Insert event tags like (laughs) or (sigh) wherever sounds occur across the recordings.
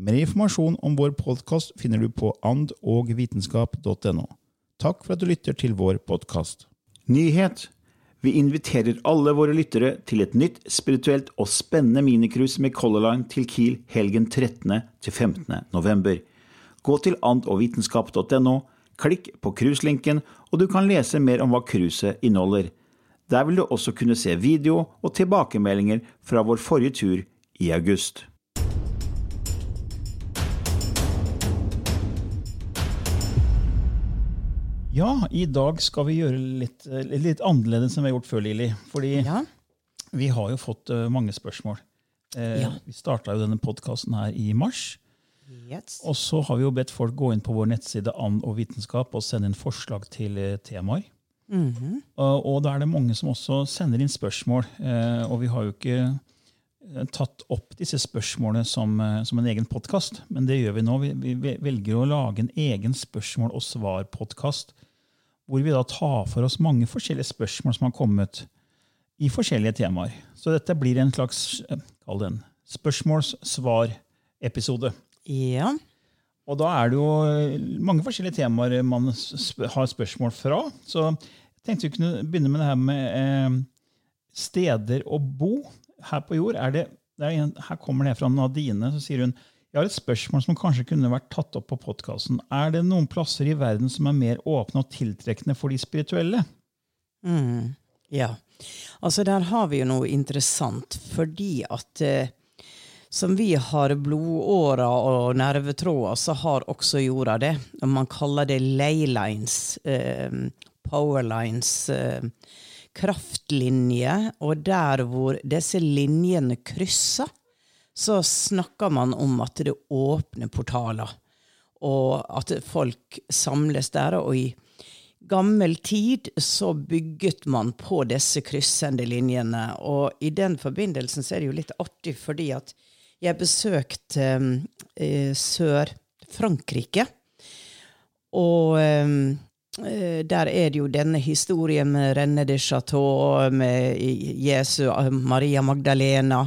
Mer informasjon om vår podkast finner du på andogvitenskap.no. Takk for at du lytter til vår podkast. Nyhet! Vi inviterer alle våre lyttere til et nytt spirituelt og spennende minicruise med Color Line til Kiel helgen 13. til 15. november. Gå til andogvitenskap.no, klikk på cruiselinken, og du kan lese mer om hva cruiset inneholder. Der vil du også kunne se video og tilbakemeldinger fra vår forrige tur i august. Ja, i dag skal vi gjøre litt, litt annerledes enn vi har gjort før, Lili. Fordi Ja. vi har jo fått eh, mange spørsmål. Eh, Ja. Vi starta jo denne podkasten her i mars. Yes. Og så har vi jo bedt folk gå inn på vår nettside And og vitenskap og sende inn forslag til eh, temaer. og, og da er det mange som også sender inn spørsmål. Eh, og vi har jo ikke eh, tatt opp disse spørsmålene som, eh, som en egen podkast, men det gjør vi nå. Vi, vi velger å lage en egen spørsmål- og svar-podkast, hvor vi da tar for oss mange forskjellige spørsmål som har kommet i forskjellige temaer. Så dette blir en slags eh, kall det en spørsmåls-svar-episode. Ja. Og da er det jo eh, mange forskjellige temaer man har spørsmål fra. Så jeg tenkte vi kunne begynne med det her med eh, steder å bo her på jord. Er det, det er en, her kommer det fra Nadine. Så sier hun jeg har et spørsmål som kanskje kunne vært tatt opp på podkasten. Er det noen plasser i verden som er mer åpne og tiltrekkende for de spirituelle? Ja. Altså, der har vi jo noe interessant, fordi at eh, som vi har blodårer og nervetråder, så har også jorda det. Man kaller det leylines, eh, powerlines, eh, kraftlinjer. Og der hvor disse linjene krysser, så snakker man om at det åpner portaler. Og at folk samles der. Og i gammel tid så bygget man på disse kryssende linjene. Og i den forbindelsen så er det jo litt artig, fordi at jeg besøkte eh, Sør-Frankrike. Og eh, der er det jo denne historien med René de Chateau, med Jesu Maria Magdalena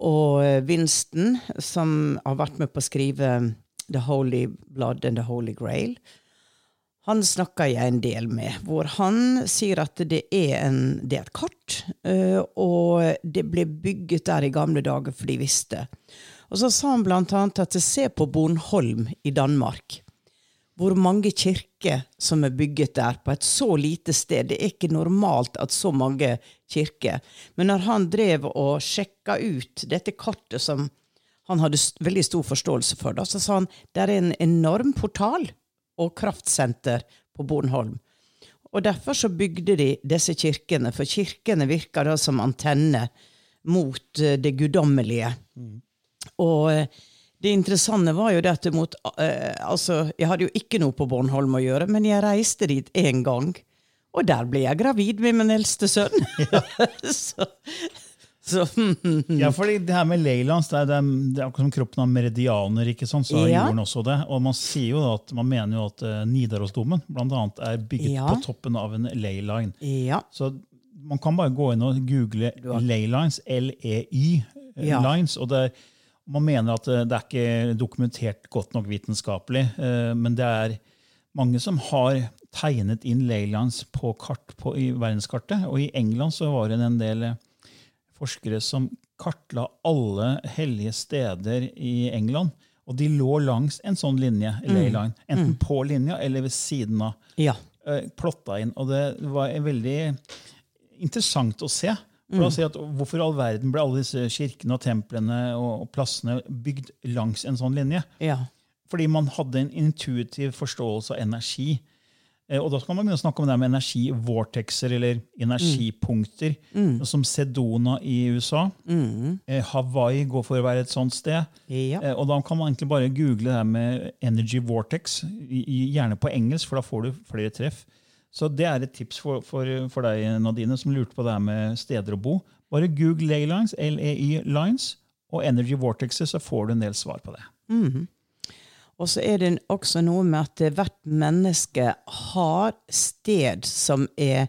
og eh, Winston, som har vært med på å skrive The Holy Blood and The Holy Grail. Han snakker jeg en del med, hvor han sier at det er, en, det er et kart, eh, og det ble bygget der i gamle dager, for de visste. Og så sa han blant annet at se på Bornholm i Danmark. Hvor mange kirker som er bygget der på et så lite sted. Det er ikke normalt at så mange kirker. Men når han drev og sjekka ut dette kartet som han hadde veldig stor forståelse for, da, så sa han det er en enorm portal og kraftsenter på Bornholm. Og derfor så bygde de disse kirkene, for kirkene virker da som antenne mot eh, det guddommelige. Og eh, det interessante var jo det at mot, eh, altså, Jeg hadde jo ikke noe på Bornholm å gjøre, men jeg reiste dit én gang. Og der ble jeg gravid med min eldste sønn. (laughs) (laughs) så, Så Ja, fordi det her med Leylands, det er, det er, det er akkurat som kroppen har meridianer, ikke sant? så Ja. jorden også det. Og man sier jo at, man mener jo at uh, Nidarosdomen blant annet er bygget Ja. på toppen av en leyline. ja. Så man kan bare gå inn og google leylines, L-E-Y, eh, Ja. lines, og det man mener at eh, det er ikke dokumentert godt nok vitenskapelig, men det er mange som har tegnet inn Leylands på kart på, i verdenskartet, og i England så var det en del eh, forskere som kartla alle hellige steder i England, og de lå langs en sånn linje, leyline, enten på linja eller ved siden av ja. eh, plotta inn. Og det var veldig interessant å se. For å si at Hvorfor i all verden ble alle disse kirkene og templene og plassene bygd langs en sånn linje? ja. Fordi man hadde en intuitiv forståelse av energi. Eh, Og da kan man begynne å snakke om det med energi-vortexer, eller energipunkter, som Sedona i USA. Mm. Hawaii går for å være et sånt sted. Ja. Eh, Og da kan man egentlig bare google det med energy vortex, gjerne på engelsk, for da får du flere treff. Så det er et tips for, for, for deg, Nadine, som lurte på det her med steder å bo. Bare google Leylines, L-E-Y Lines, og Energy Vortexes, så får du en del svar på det. Og så er det også noe med at hvert menneske har sted som er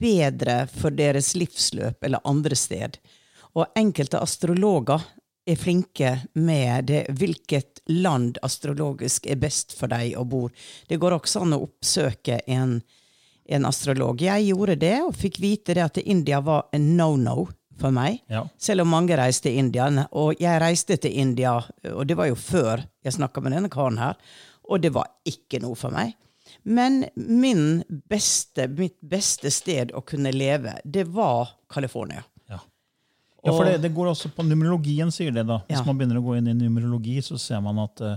bedre for deres livsløp eller andre sted. Og enkelte astrologer er flinke med det, hvilket land astrologisk er best for deg å bo. Det går også an å oppsøke en, en astrolog. Jeg gjorde det, og fikk vite det at India var en no-no for meg. Ja. Selv om mange reiste til India. Og jeg reiste til India, og det var jo før jeg snakka med denne karen her, og det var ikke noe for meg. Men min beste, mitt beste sted å kunne leve, det var California. Ja, ja for det, det går også på numerologien, sier det. da. Hvis Ja. man begynner å gå inn i numerologi, så ser man at eh,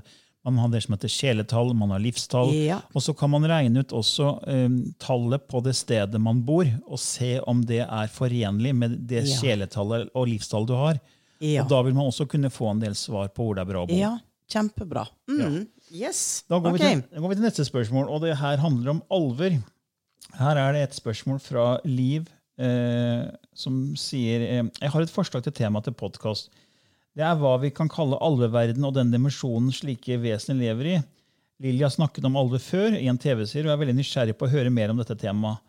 man har det som heter kjeletall, man har livstall. Ja. Og så kan man regne ut også um, tallet på det stedet man bor, og se om det er forenlig med det Ja. kjeletallet og livstallet du har. Ja. Og Da vil man også kunne få en del svar på hvor det er bra å bo. Ja, kjempebra. Mm. Yes. Da går, okay. vi til, går vi til neste spørsmål, og det her handler om alver. Her er det et spørsmål fra Liv eh, som sier eh, Jeg har et forslag til tema til podkast. Det er hva vi kan kalle alveverden og den dimensjonen slike vesener lever i. Lilja snakket om alver før i en TV-serie, og er veldig nysgjerrig på å høre mer om dette temaet.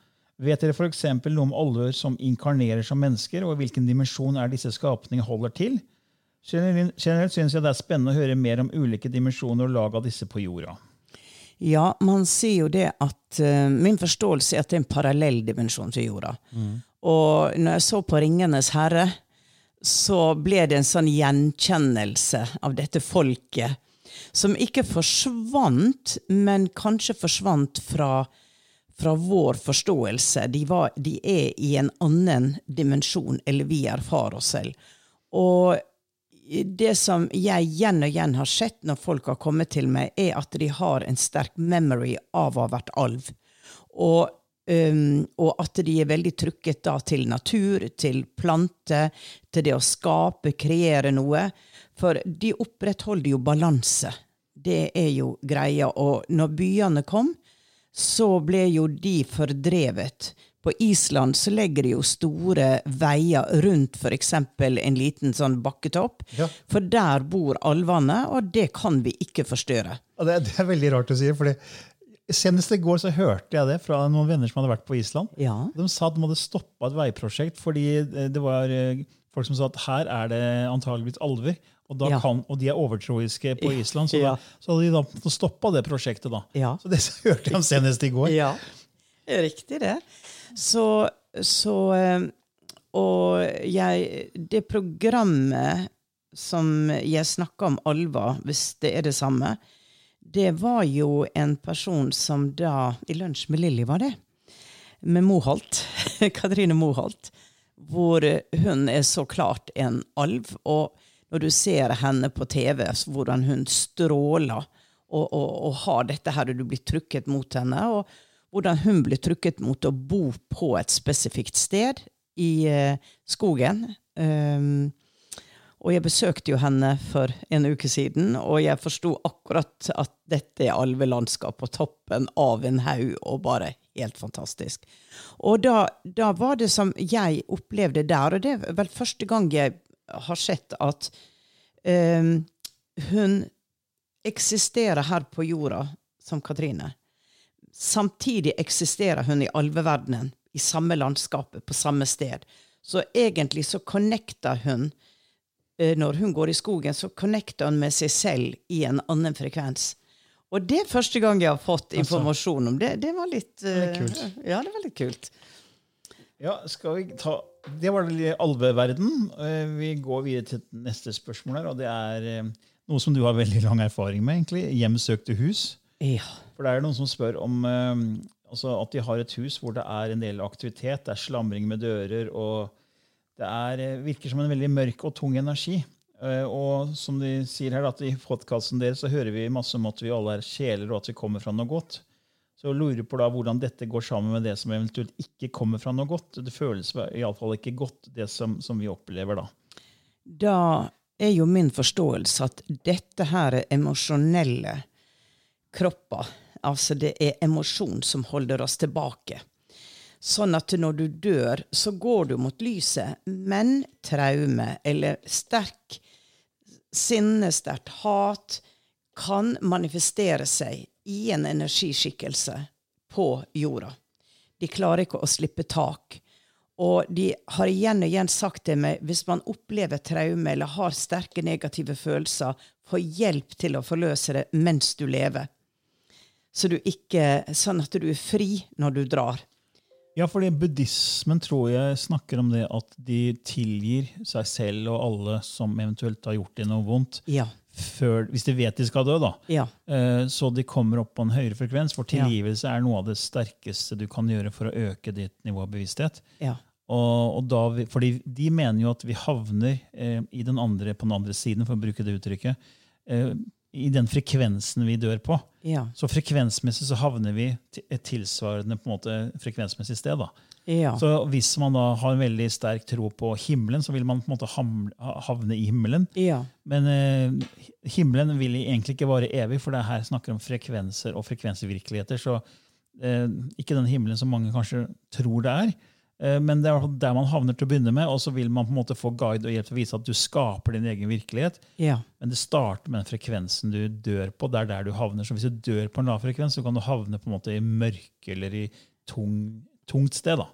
Vet dere f.eks. noe om alver som inkarnerer som mennesker, og hvilken dimensjon er disse skapningene holder til? Generelt, syns jeg det er spennende å høre mer om ulike dimensjoner og lag av disse på jorda. Ja, man sier jo det at uh, Min forståelse er at det er en parallell dimensjon til jorda. Og når jeg så på 'Ringenes herre', så ble det en sånn gjenkjennelse av dette folket. Som ikke forsvant, men kanskje forsvant fra, fra vår forståelse. De, var, de er i en annen dimensjon, eller vi erfarer oss selv. Og det som jeg igjen og igjen har sett når folk har kommet til meg, er at de har en sterk memory av å ha vært alv. Og, um, og at de er veldig trukket da til natur, til planter, til det å skape, kreere noe. For de opprettholder jo balanse. Det er jo greia. Og når byene kom, så ble jo de fordrevet. På Island så legger de jo store veier rundt f.eks. en liten sånn bakketopp. Ja. For der bor alvene, og det kan vi ikke forstyrre. Ja, det, det er veldig rart å si. fordi Senest i går så hørte jeg det fra noen venner som hadde vært på Island. Ja. De sa at de hadde stoppa et veiprosjekt fordi eh, det var eh, folk som sa at her er det antageligvis alver. Og, Ja. kan, og de er overtroiske på Island, så, Ja. da, så hadde de da stoppa det prosjektet. da. Ja. Så det (laughs) hørte jeg om senest i går. Ja, riktig det. Så, så eh, Og jeg Det programmet som jeg snakker om Alva, hvis det er det samme, det var jo en person som da I Lunsj med Lilly, var det? Med Moholt. (laughs) Katrine Moholt. Hvor hun er så klart en alv. Og når du ser henne på TV, så hvordan hun stråler og, og, og har dette her, og du blir trukket mot henne. og hvordan hun blir trukket mot å bo på et spesifikt sted i uh, skogen. Um, Og jeg besøkte jo henne for en uke siden, og jeg forsto akkurat at dette er alvelandskap på toppen av en haug, og bare helt fantastisk. Og da, da var det som jeg opplevde der, og det er vel første gang jeg har sett at um, hun eksisterer her på jorda som Katrine. Samtidig eksisterer hun i alveverdenen, i samme landskapet, på samme sted. Så egentlig så connecter hun Når hun går i skogen, så connecter hun med seg selv i en annen frekvens. Og det er første gang jeg har fått informasjon om det. Det var litt, Det eh, kult. Ja, det var litt kult. Ja, skal vi ta Det var vel alveverden. Eh, Vi går videre til neste spørsmål, her, og det er eh, noe som du har veldig lang erfaring med. egentlig, Hjemsøkte hus. Ja. For det er noen som spør om eh, altså at de har et hus hvor det er en del aktivitet. Det er slamring med dører, og det er, eh, virker som en veldig mørk og tung energi. Eh, og som de sier her, at i podkasten deres så hører vi masse om at vi alle er sjeler, og at vi kommer fra noe godt. Så jeg lurer på da hvordan dette går sammen med det som eventuelt ikke kommer fra noe godt. Det føles iallfall ikke godt, det som, som vi opplever da. Da er jo min forståelse at dette her er emosjonelle kropper. Altså det er emosjon som holder oss tilbake. Sånn at når du dør, så går du mot lyset, men traume eller sterk sinne, sterkt hat, kan manifestere seg i en energiskikkelse på jorda. De klarer ikke å slippe tak. Og de har igjen og igjen sagt til meg hvis man opplever traume eller har sterke negative følelser, få hjelp til å forløse det mens du lever. Så du ikke, sånn at du er fri når du drar. Ja, fordi buddhismen tror jeg snakker om det at de tilgir seg selv og alle som eventuelt har gjort dem noe vondt, Ja. før, hvis de vet de skal dø. da. Ja. Eh, Så de kommer opp på en høyere frekvens. For tilgivelse er noe av det sterkeste du kan gjøre for å øke ditt nivå av bevissthet. Ja. Og, og da fordi de mener jo at vi havner eh, i den andre, på den andre siden, for å bruke det uttrykket, eh, i den frekvensen vi dør på. Ja. Så frekvensmessig så havner vi et tilsvarende på en måte frekvensmessig sted. da. Ja. Så hvis man da har en veldig sterk tro på himmelen, så vil man på en måte havne i himmelen. ja. Men eh, himmelen vil egentlig ikke vare evig, for det er her snakker om frekvenser og frekvensvirkeligheter. Så eh, ikke den himmelen som mange kanskje tror det er. Eh, men det er der man havner til å begynne med, og så vil man på en måte få guide og hjelp til å vise at du skaper din egen virkelighet. ja. Men det starter med den frekvensen du dør på. Det er der du havner. Så hvis du dør på en lav frekvens, så kan du havne på en måte i mørke eller i tung, tungt sted. da.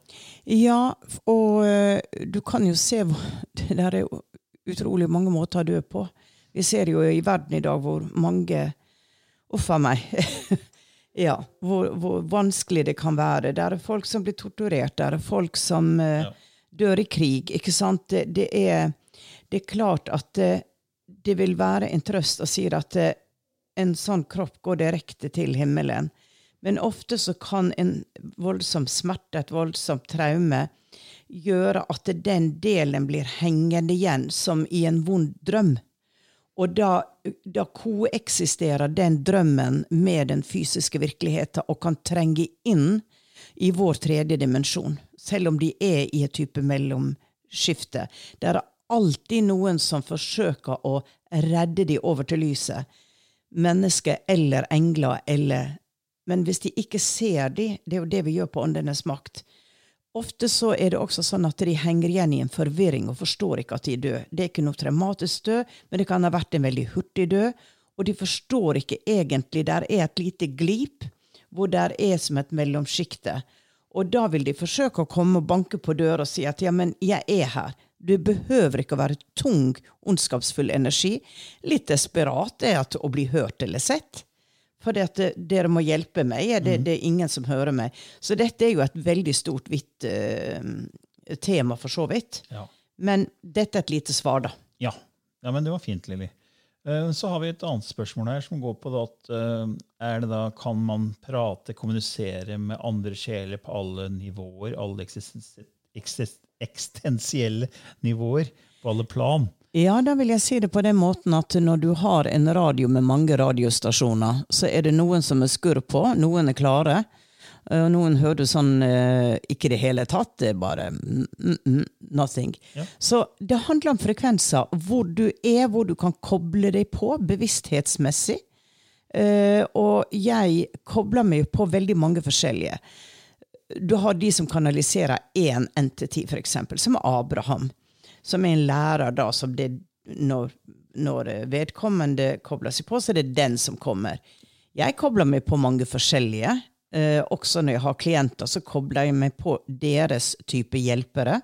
Ja, og eh, du kan jo se (laughs) Det der er jo utrolig mange måter å dø på. Vi ser jo i verden i dag hvor mange Uff a meg. (laughs) ja, hvor, hvor vanskelig det kan være. Det er folk som blir torturert. Det er folk som uh, Ja. dør i krig. Ikke sant? Det, det, er, det er klart at det, det vil være en trøst å si at eh, en sånn kropp går direkte til himmelen. Men ofte så kan en voldsom smerte, et voldsomt traume, gjøre at den delen blir hengende igjen som i en vond drøm. Og da, da koeksisterer den drømmen med den fysiske virkeligheten og kan trenge inn i vår tredje dimensjon, selv om de er i et type mellomskifte. Det er alltid noen som forsøker å redde de over til lyset. Mennesker eller engler eller Men hvis de ikke ser de, det er jo det vi gjør på Åndenes makt, Ofte så er det også sånn at de henger igjen i en forvirring og forstår ikke at de døde. Det er ikke noe traumatisk død, men det kan ha vært en veldig hurtig død. Og de forstår ikke egentlig. Der er et lite glip hvor der er som et mellomsjikte. Og da vil de forsøke å komme og banke på døra og si at ja, men jeg er her. Du behøver ikke å være tung, ondskapsfull energi. Litt desperat er at å bli hørt eller sett. For at eh, dere må hjelpe meg. Det, det er ingen som hører meg. Så dette er jo et veldig stort, hvitt uh, tema, for så vidt. Ja. Men dette er et lite svar, da. Ja. ja, men det var fint, Lilly. Uh, Så har vi et annet spørsmål her som går på da, at uh, det da, kan man prate, kommunisere med andre sjeler på alle nivåer, alle eksistens, eksist, eksistensielle nivåer, på alle plan? Ja, da vil jeg si det på den måten at når du har en radio med mange radiostasjoner, så er det noen som er skurr på, noen er klare. Og noen hører sånn eh, ikke i det hele tatt, det er bare nothing. Så det handler om frekvenser, hvor du er, hvor du kan koble deg på bevissthetsmessig. Eh, og jeg kobler meg på veldig mange forskjellige. Du har de som kanaliserer én entity, eksempel, som Abraham. Som er en lærer, da, som det, når, når vedkommende kobler seg på, så er det den som kommer. Jeg kobler meg på mange forskjellige. Eh, også når jeg har klienter, så kobler jeg meg på deres type hjelpere.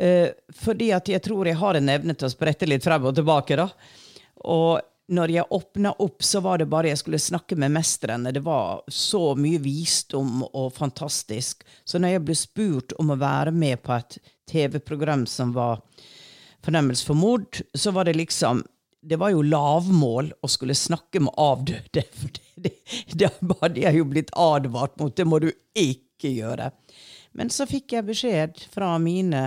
Eh, fordi at jeg tror jeg har en evne til å sprette litt frem og tilbake. da. Og når jeg åpna opp, så var det bare jeg skulle snakke med mestrene. Det var så mye visdom og fantastisk. Så når jeg ble spurt om å være med på et TV-program som var Fornemmelse for mord, så var det liksom det var jo lavmål å skulle snakke med avdøde. (laughs) For det, det, hadde jeg jo blitt advart mot. Det må du ikke gjøre. Men så fikk jeg beskjed fra mine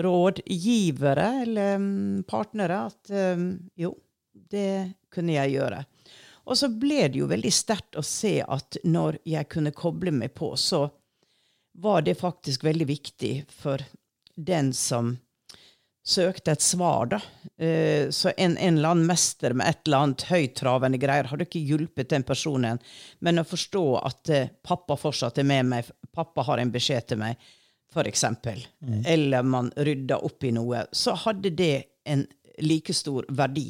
rådgivere eller mm, partnere at um, jo, det kunne jeg gjøre. Og så ble det jo veldig sterkt å se at når jeg kunne koble meg på, så var det faktisk veldig viktig for den som søkte et svar, da. Eh, så en, en, eller annen mester med et eller annet høytravende greier hadde ikke hjulpet den personen. Men å forstå at eh, pappa fortsatt er med meg, pappa har en beskjed til meg, eksempel, mm. eller man rydda opp i noe, så hadde det en like stor verdi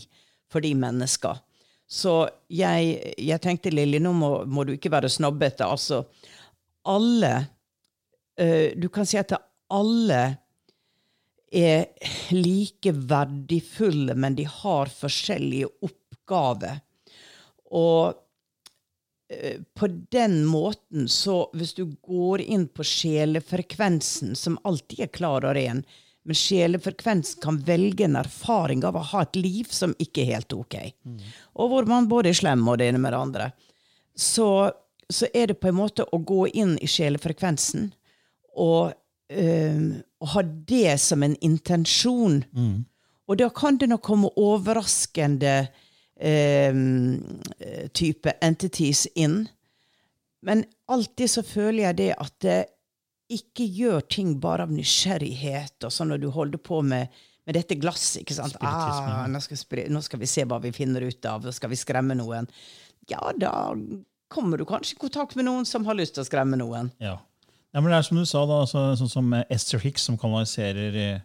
for de mennesker. Så jeg, jeg tenkte, Lilly, nå må, må, du ikke være snobbete. Altså, alle uh, Du kan si at alle er like verdifulle, men de har forskjellige oppgaver. Og eh, på den måten, så hvis du går inn på sjelefrekvensen, som alltid er klar og ren, men sjelefrekvens kan velge en erfaring av å ha et liv som ikke er helt ok, mm. og hvor man både er slem og det ene med det andre, så, så er det på en måte å gå inn i sjelefrekvensen og uh, og ha det som en intensjon. Mm. Og da kan det nok komme overraskende uh, type entities inn. Men alltid så føler jeg det at det ikke gjør ting bare av nysgjerrighet, og sånn når du holder på med, med dette glasset. ikke sant? Ah, nå, skal nå, skal vi se hva vi finner ut av. og Skal vi skremme noen? Ja, da kommer du kanskje i kontakt med noen som har lyst til å skremme noen. Ja. Ja, men det er som du sa, da, så, sånn som Esther Hicks, som kanaliserer eh,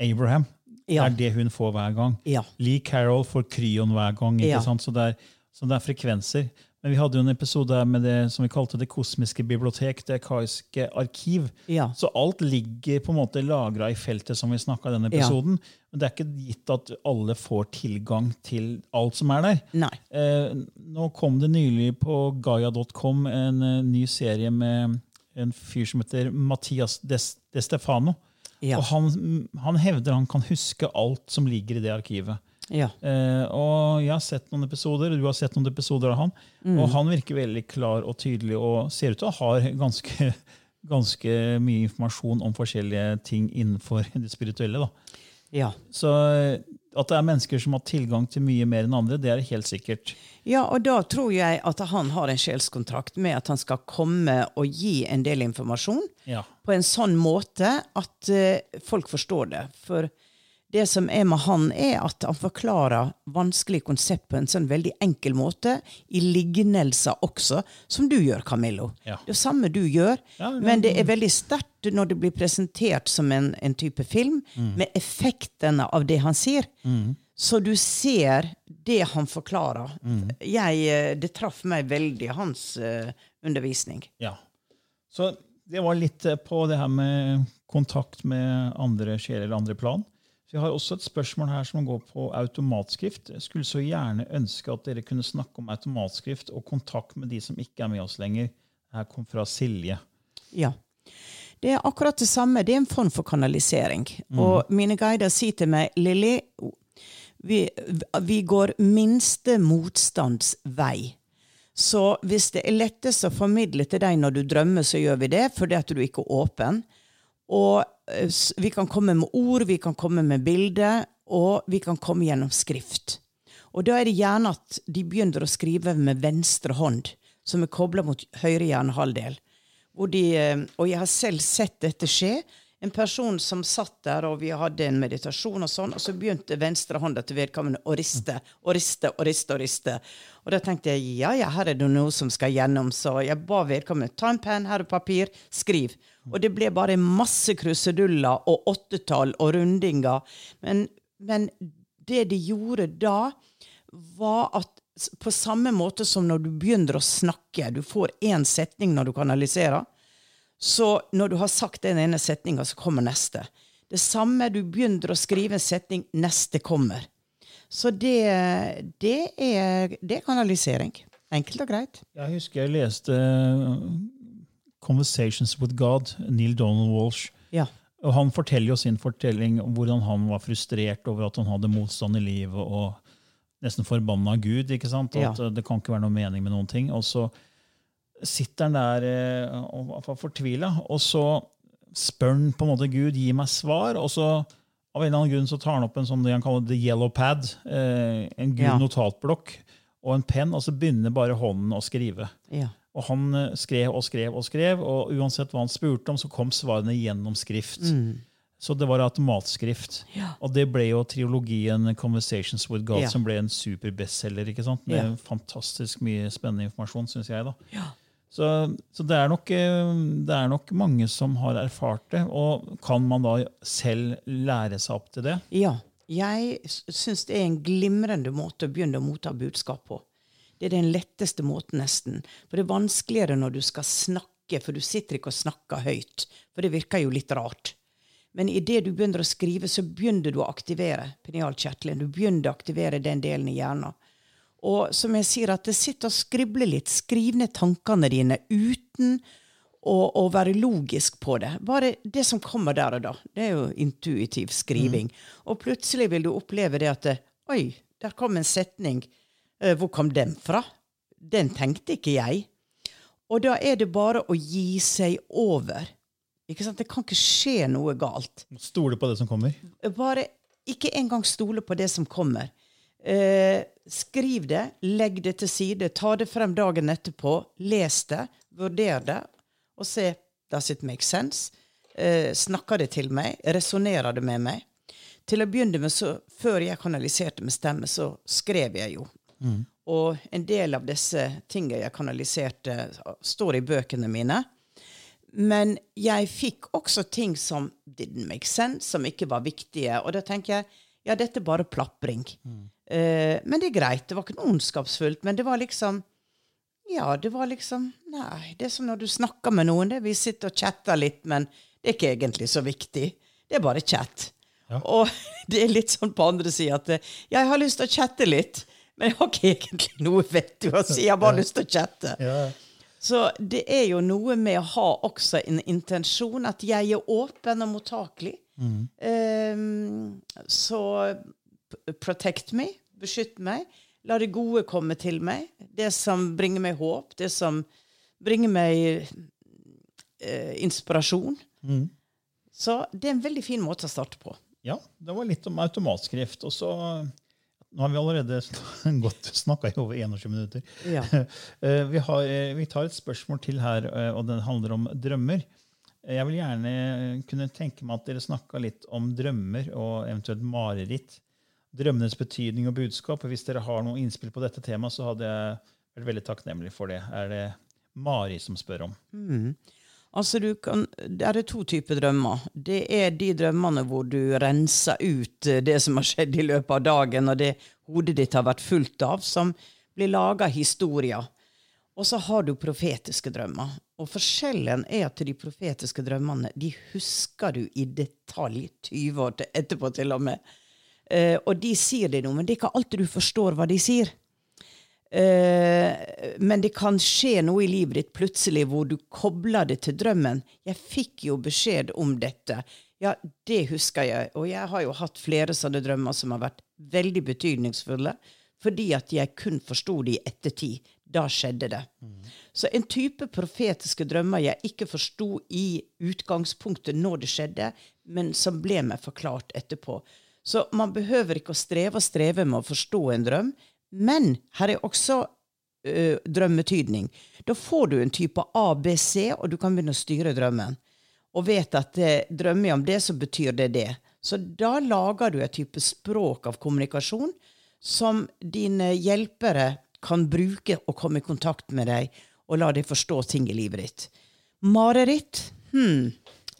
Abraham. Ja. Det er det hun får hver gang. Ja. Lee Carroll får Kryon hver gang. ikke sant? Så det, er, så det, er, frekvenser. Men vi hadde jo en episode med det som vi kalte Det kosmiske bibliotek, det kaiske arkiv. Ja. Så alt ligger på en måte lagra i feltet, som vi snakka i denne episoden. Men det er ikke gitt at alle får tilgang til alt som er der. Nei. Eh, nå kom det nylig på gaia.com en uh, ny serie med en fyr som heter Mathias De, De Stefano. Ja. Og han, han, hevder han kan huske alt som ligger i det arkivet. Ja. Eh, og Jeg har sett noen episoder, og du har sett noen episoder av han, mm. og han virker veldig klar og tydelig og ser ut til å ha ganske, (laughs) ganske mye informasjon om forskjellige ting innenfor (laughs) det spirituelle. da. Ja. Så eh, at det er mennesker som har tilgang til mye mer enn andre, det er helt sikkert. Ja, og da tror jeg at han har en sjelskontrakt med at han skal komme og gi en del informasjon ja. på en sånn måte at uh, folk forstår det. For det som er med han, er at han forklarer vanskelige konsept på en sånn veldig enkel måte, i lignelser også, som du gjør, Camillo. Ja. Det samme du gjør, ja, men, men det er veldig sterkt når det blir presentert som en, en type film, mm. med effektene av det han sier. Mm. Så du ser det han forklarer. Mm. Jeg, eh, det traff meg veldig, hans uh, undervisning. Ja. Så det var litt eh, på det her med kontakt med andre sjeler eller andre plan. Så jeg har også et spørsmål her som går på automatskrift. Jeg skulle så gjerne ønske at dere kunne snakke om automatskrift og kontakt med de som ikke er med oss lenger. Her kom fra Silje. Ja. Det er akkurat det samme. Det er en form for kanalisering. Mm. Og mine guider sier til meg Lilly, vi, vi går minste motstands vei. Så hvis det er lettest å formidle til deg når du drømmer, så gjør vi det, fordi at du ikke er åpen. Og eh, vi kan komme med ord, vi kan komme med bilder, og vi kan komme gjennom skrift. Og da er det gjerne at de begynner å skrive med venstre hånd, som er kobla mot høyre hjernehalvdel. Hvor de, eh, og jeg har selv sett dette skje. En person som satt der, og vi hadde en meditasjon, og sånn, og så begynte venstre hånda til vedkommende å riste og riste og riste. Og riste. Og da tenkte jeg ja, ja, her er det noe som skal gjennom, så jeg ba vedkommende ta en penn, her er papir, skriv. Og det ble bare masse kruseduller og åttetall og rundinger. Men, men det de gjorde da, var at på samme måte som når du begynner å snakke, du får én setning når du kanaliserer, så når du har sagt den ene setninga, så kommer neste. Det samme, du begynner å skrive en setning, neste kommer. Så det, det, er, det er kanalisering. Enkelt og greit. Jeg husker jeg leste 'Conversations with God', Neil Donald Walsh. Ja. Og Han forteller jo sin fortelling om hvordan han var frustrert over at han hadde motstand i livet og nesten forbanna Gud. ikke sant? Og Ja. At uh, det kan ikke være noe mening med noen ting. Og så sitter han der eh, og er fortvila, og så spør han på en måte Gud gi meg svar. og så av en eller annen grunn så tar han opp en sånn det han kaller the yellow pad, eh, en gul Ja. notatblokk og en penn, og så begynner bare hånden å skrive. Ja. Og han eh, skrev og skrev og skrev, og uansett hva han spurte om, så kom svarene gjennom skrift. Så det var automatskrift. Mm. Ja. Og det ble jo triologien 'Conversations with God', Ja. som ble en superbestselger. ikke sant? Med Ja. fantastisk mye spennende informasjon, syns jeg. da. Ja. Så, så det, er nok, eh, det er nok mange som har erfart det. Og kan man da selv lære seg opp til det? Ja. Jeg syns det er en glimrende måte å begynne å motta budskap på. Det er den letteste måten, nesten. For det er vanskeligere når du skal snakke, for du sitter ikke og snakker høyt. For det virker jo litt rart. Men idet du begynner å skrive, så begynner du å aktivere penialkjertelen. Du begynner å aktivere den delen i hjernen. Og som jeg sier, at det sitter og skribler litt. Skriv ned tankene dine uten å, å være logisk på det. Bare det som kommer der og da. Det er jo intuitiv skriving. Og plutselig vil du oppleve det at Oi, der kom en setning. Eh, Hvor kom den fra? Den tenkte ikke jeg. Og da er det bare å gi seg over. Ikke sant? Det kan ikke skje noe galt. Stole på det som kommer. Bare ikke engang stole på det som kommer. Eh, skriv det, legg det til side, ta det frem dagen etterpå, les det, vurder det, og se Does it make sense? Eh, snakker det til meg? Resonnerer det med meg? Til å begynne med, så, før jeg kanaliserte med stemme, så skrev jeg jo. Og en del av disse tingene jeg kanaliserte, står i bøkene mine. Men jeg fikk også ting som didn't make sense, som ikke var viktige. Og da tenker jeg ja, dette er bare plapring. Eh, men det er greit. Det var ikke noe ondskapsfullt. Men det var liksom Ja, det var liksom Nei, det er som når du snakker med noen. Det, vi sitter og chatter litt, men det er ikke egentlig så viktig. Det er bare chat. Og (laughs) det er litt sånn på andre sida at eh, jeg har lyst til å chatte litt, men jeg har ikke egentlig noe vettig å si. Jeg har bare lyst til å chatte. Så det er jo noe med å ha også en intensjon, at jeg er åpen og mottakelig. Ehm, så protect me, beskytt meg. La det gode komme til meg. Det som bringer meg håp, det som bringer meg uh, inspirasjon. Så det er en veldig fin måte å starte på. Ja, det var litt om automatskrift. Og så Nå har vi allerede (laughs) gått snakka i over 21 minutter. Ja. (laughs) Eh, vi, har, eh, vi tar et spørsmål til her, eh, og den handler om drømmer. Jeg vil gjerne kunne tenke meg at dere snakka litt om drømmer og eventuelt mareritt. Drømmenes betydning og budskap. og Hvis dere har noe innspill på dette temaet, så hadde jeg vært veldig takknemlig for det. Er det Mari som spør om? Altså, kan, det er to typer drømmer. Det er de drømmene hvor du renser ut eh, det som har skjedd i løpet av dagen, og det hodet ditt har vært fullt av, som blir laga historier. Og så har du profetiske drømmer. Og forskjellen er at de profetiske drømmene de husker du i detalj 20 år etterpå, til og med. Eh, og de sier det noe, men det er ikke alltid du forstår hva de sier. Eh, men det kan skje noe i livet ditt plutselig hvor du kobler det til drømmen. 'Jeg fikk jo beskjed om dette.' Ja, det husker jeg. Og jeg har jo hatt flere sånne drømmer som har vært veldig betydningsfulle, fordi at jeg kun forsto det i ettertid. Da skjedde det. Så en type profetiske drømmer jeg ikke forsto i utgangspunktet når det skjedde, men som ble meg forklart etterpå. Så man behøver ikke å streve og streve med å forstå en drøm, men her er også ø, drømmetydning. Da får du en type ABC, og du kan begynne å styre drømmen. Og vet at eh, drømmer jeg om det, så betyr det det. Så da lager du et type språk av kommunikasjon som dine hjelpere kan bruke og komme i kontakt med deg, og la deg forstå ting i livet ditt. Mareritt, hm,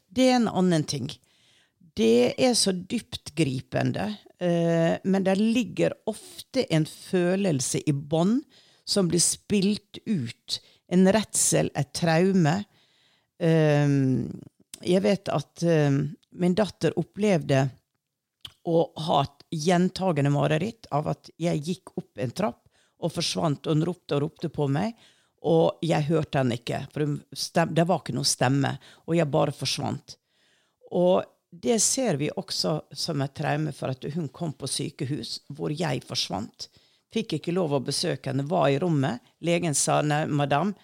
det er en annen ting. Det er så dyptgripende, eh, men det ligger ofte en følelse i bånd som blir spilt ut. En redsel, et traume. Eh, jeg vet at eh, min datter opplevde å ha et gjentagende mareritt av at jeg gikk opp en trapp og forsvant, og hun ropte og ropte på meg. Og jeg hørte henne ikke, for det var ikke noe stemme. Og jeg bare forsvant. Og det ser vi også som et traume for at hun kom på sykehus, hvor jeg forsvant. Fikk ikke lov å besøke henne, var i rommet. Legen sa nei, madame,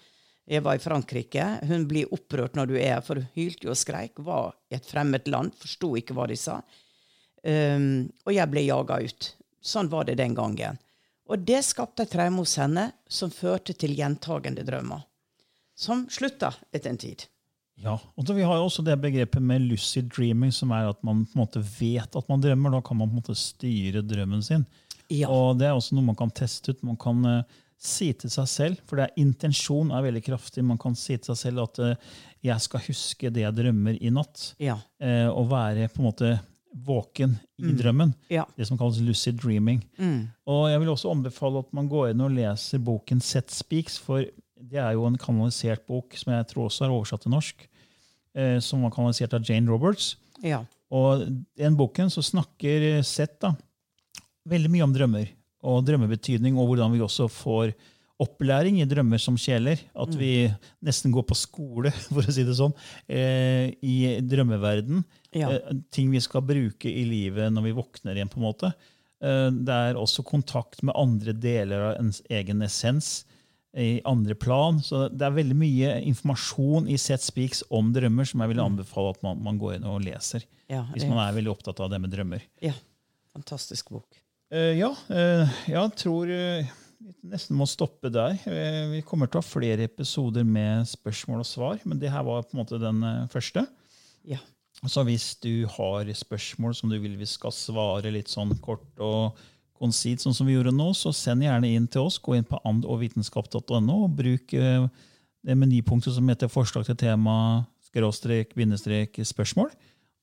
jeg var i Frankrike. Hun blir opprørt når du er her, for hun hylte jo og skreik. Var i et fremmed land, forsto ikke hva de sa. Um, og jeg ble jaga ut. Sånn var det den gangen. Og det skapte et traume hos henne som førte til gjentagende drømmer. Som slutta etter en tid. Ja, og Vi har jo også det begrepet med lucid dreaming, som er at man på en måte vet at man drømmer. Da kan man på en måte styre drømmen sin. Ja. Og Det er også noe man kan teste ut. Man kan uh, si til seg selv, for det er, intensjon er veldig kraftig. Man kan si til seg selv at uh, 'jeg skal huske det jeg drømmer i natt'. Ja. Uh, og være på en måte våken i drømmen. Ja. Det som kalles lucid dreaming. Og Jeg vil også anbefale at man går inn og leser boken Set Speaks, for det er jo en kanalisert bok som jeg tror også er oversatt til norsk, eh, som var kanalisert av Jane Roberts. Ja. Og i den boken så snakker Seth da, veldig mye om drømmer og drømmebetydning, og hvordan vi også får opplæring i drømmer som kjeler. At vi nesten går på skole, (laughs) for å si det sånn, eh, i drømmeverden. Ja. Eh, ting vi skal bruke i livet når vi våkner igjen. på en måte. Eh, det er også kontakt med andre deler av ens egen essens i andre plan. Så det er veldig mye informasjon i Set Speaks om drømmer som jeg vil anbefale at man, man går inn og leser. Ja, Hvis man er veldig opptatt av det med drømmer. ja. Fantastisk bok. Uh, ja, uh, jeg tror eh, vi nesten må stoppe der. Uh, vi kommer til å ha flere episoder med spørsmål og svar, men det her var på en måte den første. Ja. Så hvis du har spørsmål som du vil vi skal svare litt sånn kort og konsit, sånn som vi gjorde nå, så send gjerne inn til oss. Gå inn på andogvitenskap.no og bruk eh, det menypunktet som heter forslag til tema, skråstrek, bindestrek, spørsmål,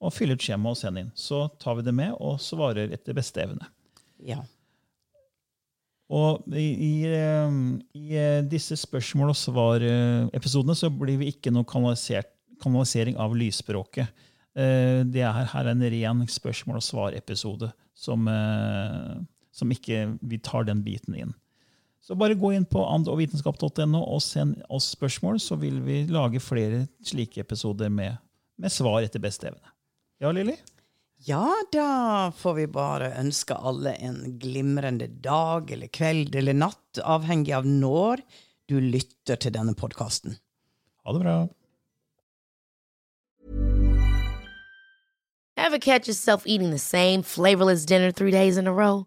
og fyll ut skjema og send inn. Så tar vi det med og svarer etter beste evne. Ja. Og i, i, eh, i eh, disse spørsmål og svar-episodene så blir vi ikke noe kanalisering av lysspråket. Det er her en ren spørsmål og svar-episode som, som ikke vi tar den biten inn. Så bare gå inn på andogvitenskap.no og send oss spørsmål, så vil vi lage flere slike episoder med, med svar etter beste evne. Ja, Lilly? Ja, da får vi bare ønske alle en glimrende dag eller kveld eller natt, avhengig av når du lytter til denne podkasten. Ha det bra. Ever catch yourself eating the same flavorless dinner three days in a row?